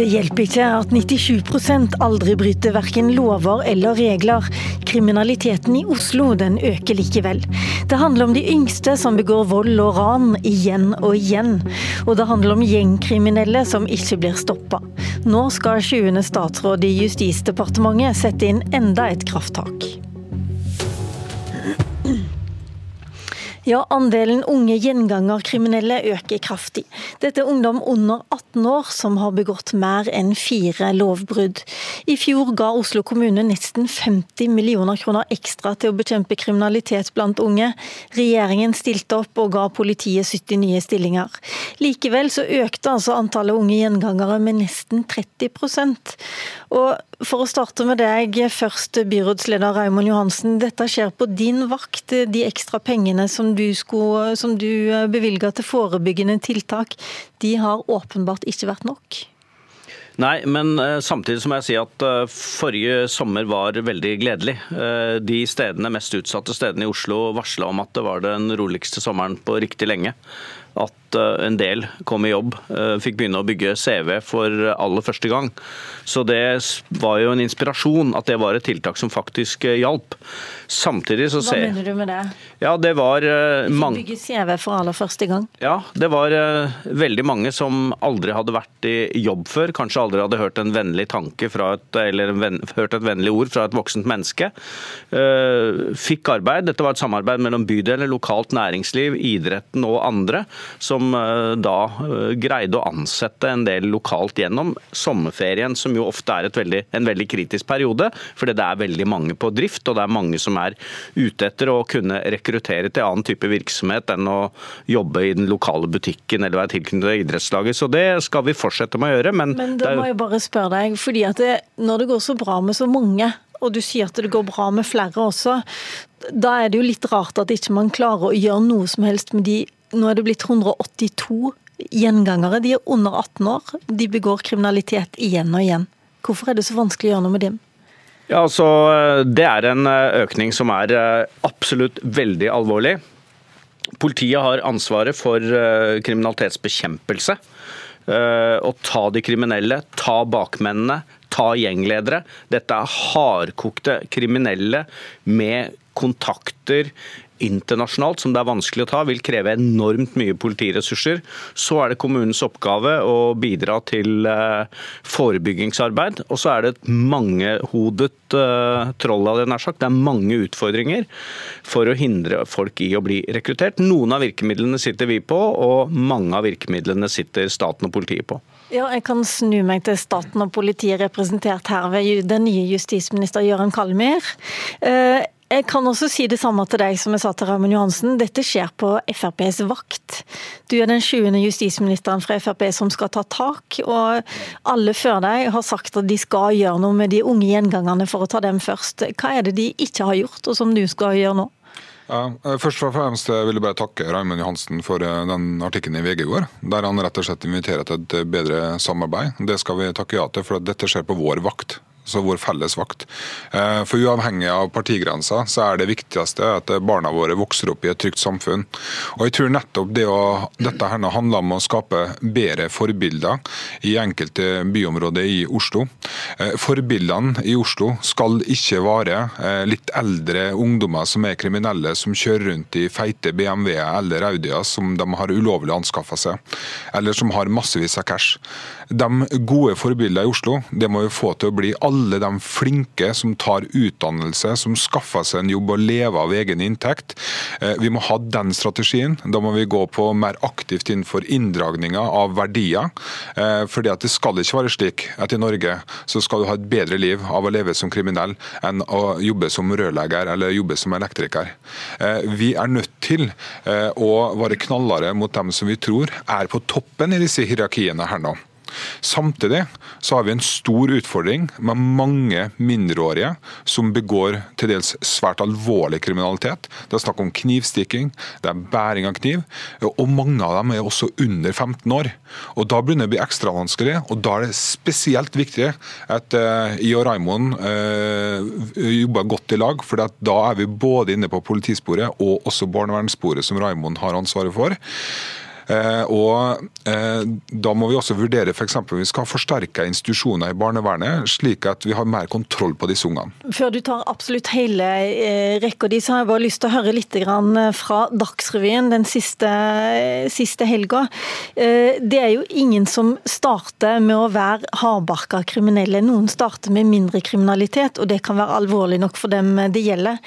Det hjelper ikke at 97 aldri bryter verken lover eller regler. Kriminaliteten i Oslo den øker likevel. Det handler om de yngste som begår vold og ran igjen og igjen. Og det handler om gjengkriminelle som ikke blir stoppa. Nå skal 20. statsråd i Justisdepartementet sette inn enda et krafttak. Ja, andelen unge gjengangerkriminelle øker kraftig. Dette er ungdom under 18 år som har begått mer enn fire lovbrudd. I fjor ga Oslo kommune nesten 50 millioner kroner ekstra til å bekjempe kriminalitet blant unge. Regjeringen stilte opp og ga politiet 70 nye stillinger. Likevel så økte altså antallet unge gjengangere med nesten 30 Og For å starte med deg først, byrådsleder Raymond Johansen. Dette skjer på din vakt, de ekstra pengene som du, skulle, du bevilga til forebyggende tiltak, de har åpenbart ikke vært nok? Nei, men uh, samtidig må jeg si at uh, forrige sommer var veldig gledelig. De stedene, mest utsatte stedene i Oslo varsla om at det var den roligste sommeren på riktig lenge at eh, en del kom i jobb, eh, fikk begynne å bygge CV for aller første gang. Så det var jo en inspirasjon at det var et tiltak som faktisk eh, hjalp. Samtidig så ser Hva mener du med det? Ja, det var mange... Bygge CV for aller første gang? Ja, det var veldig mange som aldri hadde vært i jobb før. Kanskje aldri hadde hørt en vennlig tanke fra et, eller ven, hørt et vennlig ord fra et voksent menneske. Fikk arbeid. Dette var et samarbeid mellom bydeler, lokalt næringsliv, idretten og andre som eh, da eh, greide å ansette en del lokalt gjennom sommerferien, som jo ofte er veldig, en veldig kritisk periode, fordi det er veldig mange på drift, og det er mange som er ute etter å kunne rekruttere til annen type virksomhet enn å jobbe i den lokale butikken eller være tilknyttet idrettslaget. Så det skal vi fortsette med å gjøre. Men, men da må jeg bare spørre deg, fordi at det, når det går så bra med så mange, og du sier at det går bra med flere også, da er det jo litt rart at ikke man klarer å gjøre noe som helst med de nå er det blitt 182 gjengangere. De er under 18 år. De begår kriminalitet igjen og igjen. Hvorfor er det så vanskelig å gjøre noe med dem? Ja, altså, Det er en eh, økning som er eh, absolutt veldig alvorlig. Politiet har ansvaret for eh, kriminalitetsbekjempelse. Å ta de kriminelle, ta bakmennene, ta gjengledere. Dette er hardkokte kriminelle med kontakter internasjonalt som det er vanskelig å ta, vil kreve enormt mye politiressurser. Så er det kommunens oppgave å bidra til eh, forebyggingsarbeid. Og så er det et mangehodet uh, troll av det nær sagt. Det er mange utfordringer for å hindre folk i å bli rekruttert. Noen av virkemidlene sitter vi på, og mange av virkemidlene sitter staten og politiet på. Ja, jeg kan snu meg til staten og politiet, representert her ved den nye justisminister Jøran Kalmyr. Jeg kan også si det samme til deg som jeg sa til Raymond Johansen. Dette skjer på FrPs vakt. Du er den 20. justisministeren fra Frp som skal ta tak. Og alle før deg har sagt at de skal gjøre noe med de unge gjengangerne for å ta dem først. Hva er det de ikke har gjort, og som du skal gjøre nå? Ja, eh, først og fremst vil jeg bare takke Raymond Johansen for eh, den artikkelen i VG i går, der han rett og slett inviterer til et bedre samarbeid. Det skal vi takke ja til, for dette skjer på vår vakt altså vår felles vakt. Eh, for uavhengig av partigrenser, så er det viktigste at barna våre vokser opp i et trygt samfunn. Og jeg tror nettopp det å, dette her handler om å skape bedre forbilder i enkelte byområder i Oslo. Eh, forbildene i Oslo skal ikke være eh, litt eldre ungdommer som er kriminelle, som kjører rundt i feite BMW-er eller Audier som de har ulovlig anskaffa seg, eller som har massevis av cash. De gode forbildene i Oslo det må vi få til å bli alle de flinke som tar utdannelse, som skaffer seg en jobb og lever av egen inntekt. Eh, vi må ha den strategien. Da må vi gå på mer aktivt innenfor inndragninga av verdier. Eh, fordi at Det skal ikke være slik at i Norge så skal du ha et bedre liv av å leve som kriminell enn å jobbe som rørlegger eller jobbe som elektriker. Eh, vi er nødt til å være knallere mot dem som vi tror er på toppen i disse hierarkiene her nå. Samtidig så har vi en stor utfordring med mange mindreårige som begår til dels svært alvorlig kriminalitet. Det er snakk om knivstikking, det er bæring av kniv, og mange av dem er også under 15 år. Og Da begynner det å bli ekstra vanskelig, og da er det spesielt viktig at jeg I og Raimond uh, jobber godt i lag, for da er vi både inne på politisporet og også barnevernssporet, som Raimond har ansvaret for. Og Da må vi også vurdere f.eks. vi skal ha forsterka institusjoner i barnevernet, slik at vi har mer kontroll på disse ungene. Før du tar absolutt hele rekka di, så har jeg bare lyst til å høre litt fra Dagsrevyen den siste, siste helga. Det er jo ingen som starter med å være hardbarka kriminelle. Noen starter med mindre kriminalitet, og det kan være alvorlig nok for dem det gjelder.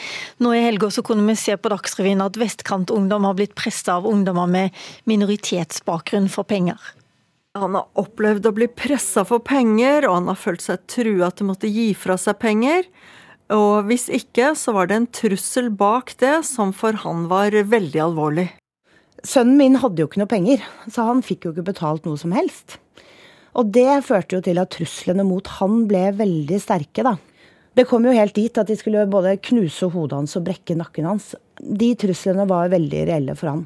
Nå i helga kunne vi se på Dagsrevyen at vestkantungdom har blitt pressa av ungdommer med minoritetsbakgrunn for penger. Han har opplevd å bli pressa for penger, og han har følt seg trua til å måtte gi fra seg penger. Og hvis ikke, så var det en trussel bak det som for han var veldig alvorlig. Sønnen min hadde jo ikke noe penger, så han fikk jo ikke betalt noe som helst. Og det førte jo til at truslene mot han ble veldig sterke, da. Det kom jo helt dit at de skulle både knuse hodet hans og brekke nakken hans. De truslene var veldig reelle for han.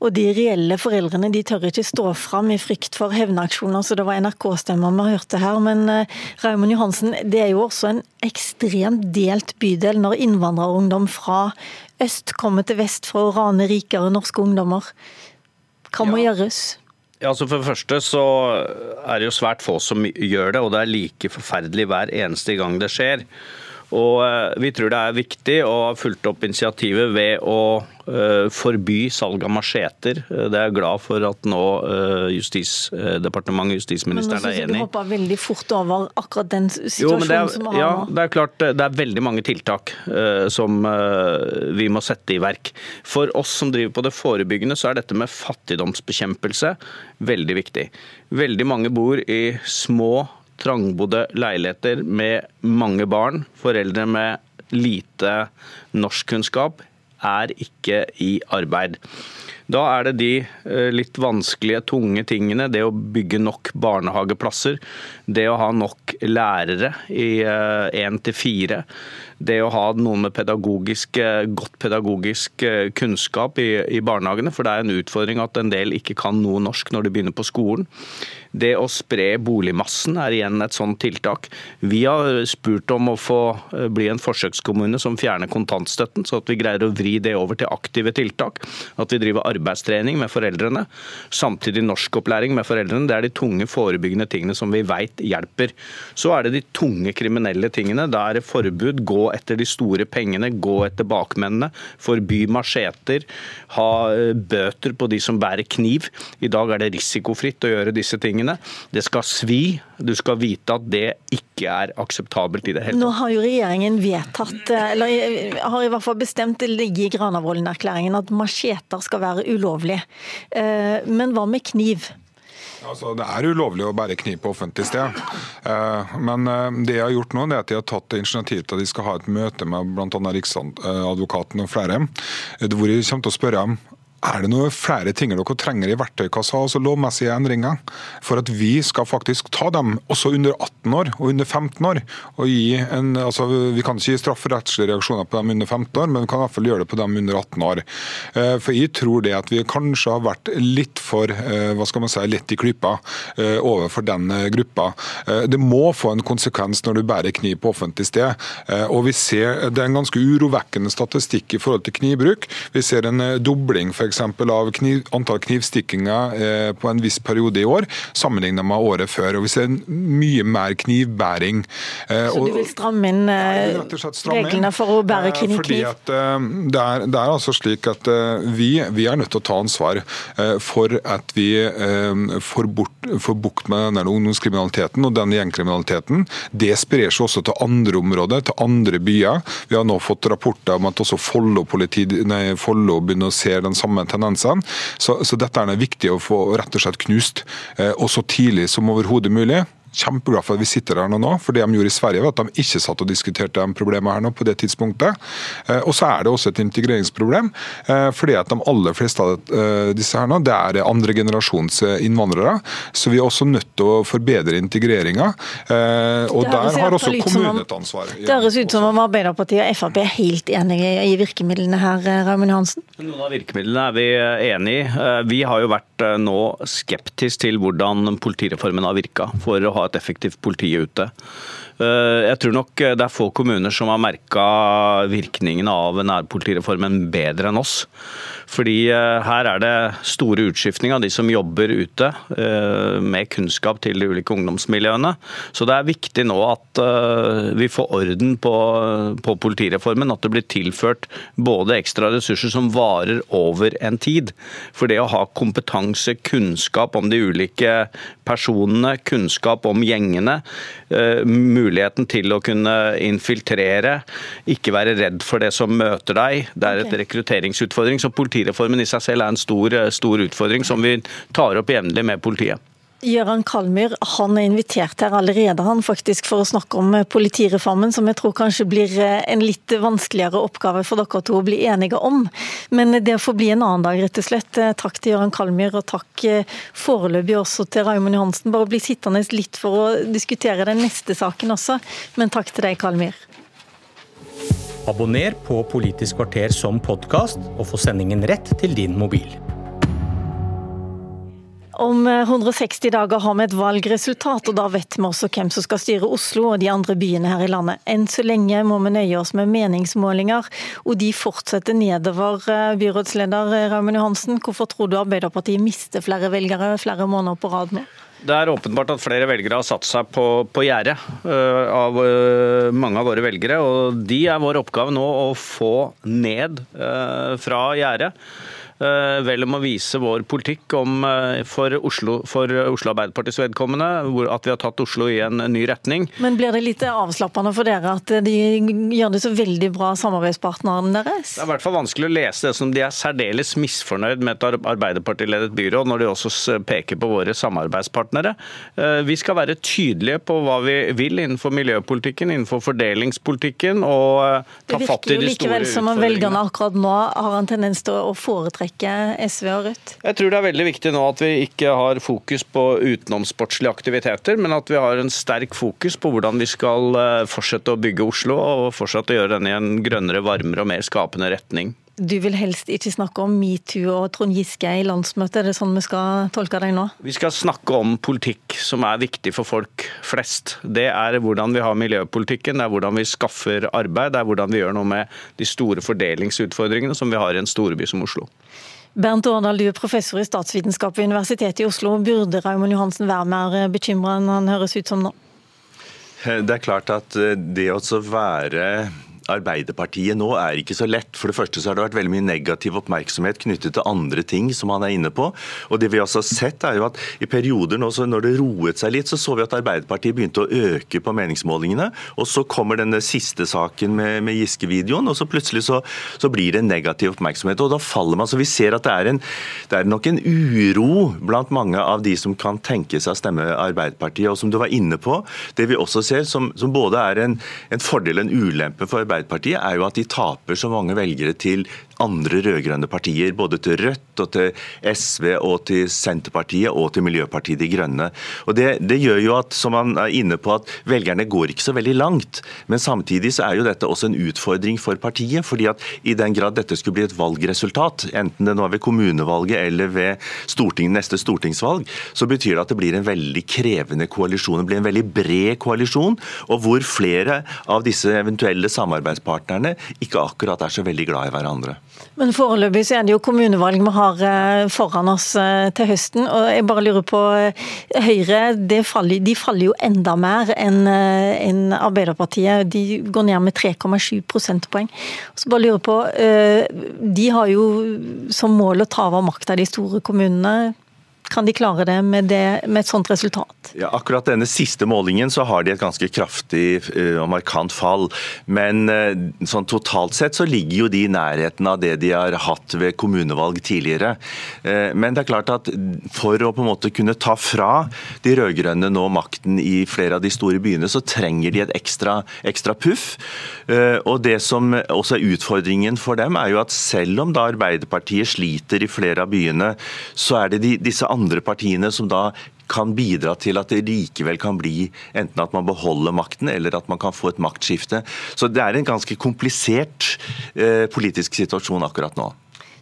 Og de reelle foreldrene de tør ikke stå fram i frykt for hevnaksjoner, så det var NRK-stemmer vi hørte her. Men uh, Raymond Johansen, det er jo også en ekstremt delt bydel når innvandrerungdom fra øst kommer til vest for å rane rikere norske ungdommer. Hva må ja. gjøres? Ja, altså For det første så er det jo svært få som gjør det, og det er like forferdelig hver eneste gang det skjer. Og eh, Vi tror det er viktig å ha fulgt opp initiativet ved å eh, forby salg av macheter. Eh, det er jeg glad for at nå Justisdepartementet og justisministeren er enig i. Du hoppa veldig fort over akkurat den situasjonen er, som vi har ja, nå. Det er klart det er veldig mange tiltak som vi må sette i verk. For oss som driver på det forebyggende, så er dette med fattigdomsbekjempelse veldig viktig. Veldig mange bor i små trangbodde leiligheter med mange barn, foreldre med lite norskkunnskap, er ikke i arbeid. Da er det de eh, litt vanskelige, tunge tingene. Det å bygge nok barnehageplasser. Det å ha nok lærere i én eh, til fire det å ha noen med pedagogisk, eh, godt pedagogisk eh, kunnskap i, i, barnehagene. For det er en utfordring at en del ikke kan noe norsk når de begynner på skolen. Det å spre boligmassen er igjen et sånt tiltak. Vi har spurt om å få eh, bli en forsøkskommune som fjerner kontantstøtten, så at vi greier å vri det over til aktive tiltak. At vi driver arbeidstrening med foreldrene. Samtidig norskopplæring med foreldrene. Det er de tunge forebyggende tingene som vi veit hjelper. Så er det de tunge kriminelle tingene. Da er det forbud. gå etter de store pengene, gå etter bakmennene, forby macheter, ha eh, bøter på de som bærer kniv. I dag er det risikofritt å gjøre disse tingene. Det skal svi. Du skal vite at det ikke er akseptabelt i det hele tatt. Nå har jo regjeringen vedtatt, eh, eller eh, har i hvert fall bestemt, det ligger i Granavolden-erklæringen, at macheter skal være ulovlig. Men hva med kniv? Altså, det er ulovlig å bære kniv på offentlig sted. Eh, men eh, det jeg har gjort nå, det er at de har tatt initiativ til at de skal ha et møte med bl.a. Riksadvokaten og flere, hvor de kommer til å spørre dem er det noe flere ting dere trenger i verktøykassa, altså lovmessige endringer, for at vi skal faktisk ta dem også under 18 år og under 15 år? og gi en, altså Vi kan ikke gi strafferettslige reaksjoner på dem under 15 år, men vi kan i hvert fall gjøre det på dem under 18 år. Eh, for jeg tror det at vi kanskje har vært litt for eh, hva skal man si, lett i klypa eh, overfor den gruppa. Det må få en konsekvens når du bærer kniv på offentlig sted. Og vi ser Det er en ganske urovekkende statistikk i forhold til knivbruk. Vi ser en dobling for f.eks. av kniv, antall knivstikkinger eh, på en viss periode i år, sammenlignet med året før. Og Vi ser mye mer knivbæring. Eh, Så du vil stramme inn eh, stramme reglene for å bære kniv? Fordi at det er, det er altså slik at vi, vi, er nødt til å ta ansvar for at vi får, bort, får bukt med denne ungdomskriminaliteten og denne gjengkriminaliteten. Det sprer seg også til andre områder, til andre byer. Vi har nå fått rapporter om at også Follo, politi, Follo begynner å se den samme tendensene. Så, så dette er det viktig å få rett og slett knust, eh, og så tidlig som overhodet mulig kjempeglad for at vi sitter her nå, for det de gjorde i Sverige var at de ikke satt og diskuterte de problemene her nå på det tidspunktet. Eh, og så er det også et integreringsproblem, eh, fordi at de aller fleste av eh, disse her nå, det er andre generasjons innvandrere. Så vi er også nødt til å forbedre integreringa. Og der har også kommunen et ansvar. Det høres ut som om Arbeiderpartiet og Frp er helt enige i virkemidlene her, Raymond Hansen? Noen av virkemidlene er vi enig i. Vi har jo vært nå skeptisk til hvordan politireformen har virka for å ha et effektivt politi ute. Eh, jeg tror nok det er få kommuner som har merka virkningene av nærpolitireformen bedre enn oss. Fordi eh, her er det store utskiftning av de som jobber ute eh, med kunnskap til de ulike ungdomsmiljøene. Så det er viktig nå at vi får orden på, på politireformen. At det blir tilført både ekstra ressurser som varer over en tid. For det å ha kompetanse, kunnskap om de ulike personene, kunnskap om gjengene, muligheten til å kunne infiltrere, ikke være redd for det som møter deg. Det er et rekrutteringsutfordring. så Politireformen i seg selv er en stor, stor utfordring som vi tar opp jevnlig med politiet. Gøran Kalmyr han er invitert her allerede han faktisk for å snakke om politireformen, som jeg tror kanskje blir en litt vanskeligere oppgave for dere to å bli enige om. Men det får bli en annen dag, rett og slett. Takk til Gøran Kalmyr, og takk foreløpig også til Raymond Johansen. Bare bli sittende litt for å diskutere den neste saken også, men takk til deg, Kalmyr. Abonner på Politisk kvarter som podkast, og få sendingen rett til din mobil. Om 160 eh, dager har vi et valgresultat, og da vet vi også hvem som skal styre Oslo og de andre byene her i landet. Enn så lenge må vi nøye oss med meningsmålinger, og de fortsetter nedover. Eh, byrådsleder eh, Raymond Johansen, hvorfor tror du Arbeiderpartiet mister flere velgere flere måneder på rad nå? Det er åpenbart at flere velgere har satt seg på, på gjerdet uh, av uh, mange av våre velgere. og De er vår oppgave nå å få ned uh, fra gjerdet. Eh, vel om å vise vår politikk om, eh, for, Oslo, for Oslo Arbeiderpartiets vedkommende, at vi har tatt Oslo i en ny retning. Men blir det litt avslappende for dere at de gjør det så veldig bra, samarbeidspartneren deres? Det er i hvert fall vanskelig å lese det som de er særdeles misfornøyd med et Arbeiderparti-ledet byråd, når de også peker på våre samarbeidspartnere. Eh, vi skal være tydelige på hva vi vil innenfor miljøpolitikken, innenfor fordelingspolitikken, og ta fatt i de store utfordringene. Det virker jo likevel som om velgerne akkurat nå har en tendens til å foretrekke ikke SV og Rødt? Jeg tror det er veldig viktig nå at vi ikke har fokus på utenomsportslige aktiviteter, men at vi har en sterk fokus på hvordan vi skal eh, fortsette å bygge Oslo og fortsette å gjøre den i en grønnere, varmere og mer skapende retning. Du vil helst ikke snakke om metoo og Trond Giske i landsmøtet, er det sånn vi skal tolke deg nå? Vi skal snakke om politikk som er viktig for folk flest. Det er hvordan vi har miljøpolitikken, det er hvordan vi skaffer arbeid, det er hvordan vi gjør noe med de store fordelingsutfordringene som vi har i en storby som Oslo. Bernt Årdal, du er professor i statsvitenskap ved Universitetet i Oslo. Burde Raymond Johansen være mer bekymra enn han høres ut som nå? Det er klart at det å være Arbeiderpartiet nå er ikke så lett. For det første så har det vært veldig mye negativ oppmerksomhet knyttet til andre ting som han er inne på. Og det vi også har sett er jo at i perioder nå, når det roet seg litt, så så vi at Arbeiderpartiet begynte å øke på meningsmålingene. Og så kommer denne siste saken med, med Giske-videoen, og så plutselig så, så, blir det negativ oppmerksomhet. Og da faller man. Så vi ser at det er, en, det er nok en uro blant mange av de som kan tenke seg å stemme Arbeiderpartiet. Og som du var inne på, det vi også ser som, som både er en, en fordel og en ulempe for Arbeiderpartiet, Arbeiderpartiet, er jo at de taper så mange velgere til andre rød-grønne partier. Både til Rødt og til SV og til Senterpartiet og til Miljøpartiet De Grønne. Og det, det, gjør jo at, som man er inne på, at velgerne går ikke så veldig langt. Men samtidig så er jo dette også en utfordring for partiet. fordi at i den grad dette skulle bli et valgresultat, enten det nå er ved kommunevalget eller ved storting, neste stortingsvalg, så betyr det at det blir en veldig krevende koalisjon. Det blir en veldig bred koalisjon, og hvor flere av disse eventuelle samarbeidspartnerne ikke akkurat er så veldig glad i hverandre. Men foreløpig så er det jo kommunevalg vi har eh, foran oss eh, til høsten. og jeg bare lurer på, Høyre Høyre faller, de faller jo enda mer enn en Arbeiderpartiet. De går ned med 3,7 prosentpoeng. Så bare lurer på, De har jo som mål å ta over makta i de store kommunene. Kan de klare det med, det med, et sånt resultat? Ja, akkurat denne siste målingen så har de et ganske kraftig uh, og markant fall. Men uh, sånn totalt sett så ligger jo de i nærheten av det de har hatt ved kommunevalg tidligere. Uh, men det er klart at for å på en måte kunne ta fra de rød-grønne nå makten i flere av de store byene, så trenger de et ekstra, ekstra puff. Og det som også er utfordringen for dem, er jo at selv om da Arbeiderpartiet sliter i flere av byene, så er det de, disse andre andre partiene som da kan bidra til at det likevel kan bli enten at man beholder makten, eller at man kan få et maktskifte. Så det er en ganske komplisert eh, politisk situasjon akkurat nå.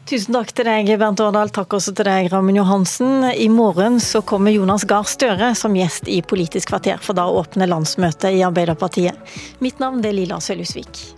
Tusen takk til deg, Bernt Årdal. Takk også til deg, Rammen Johansen. I morgen så kommer Jonas Gahr Støre som gjest i Politisk kvarter, for da åpner landsmøtet i Arbeiderpartiet. Mitt navn er Lila Sølhusvik.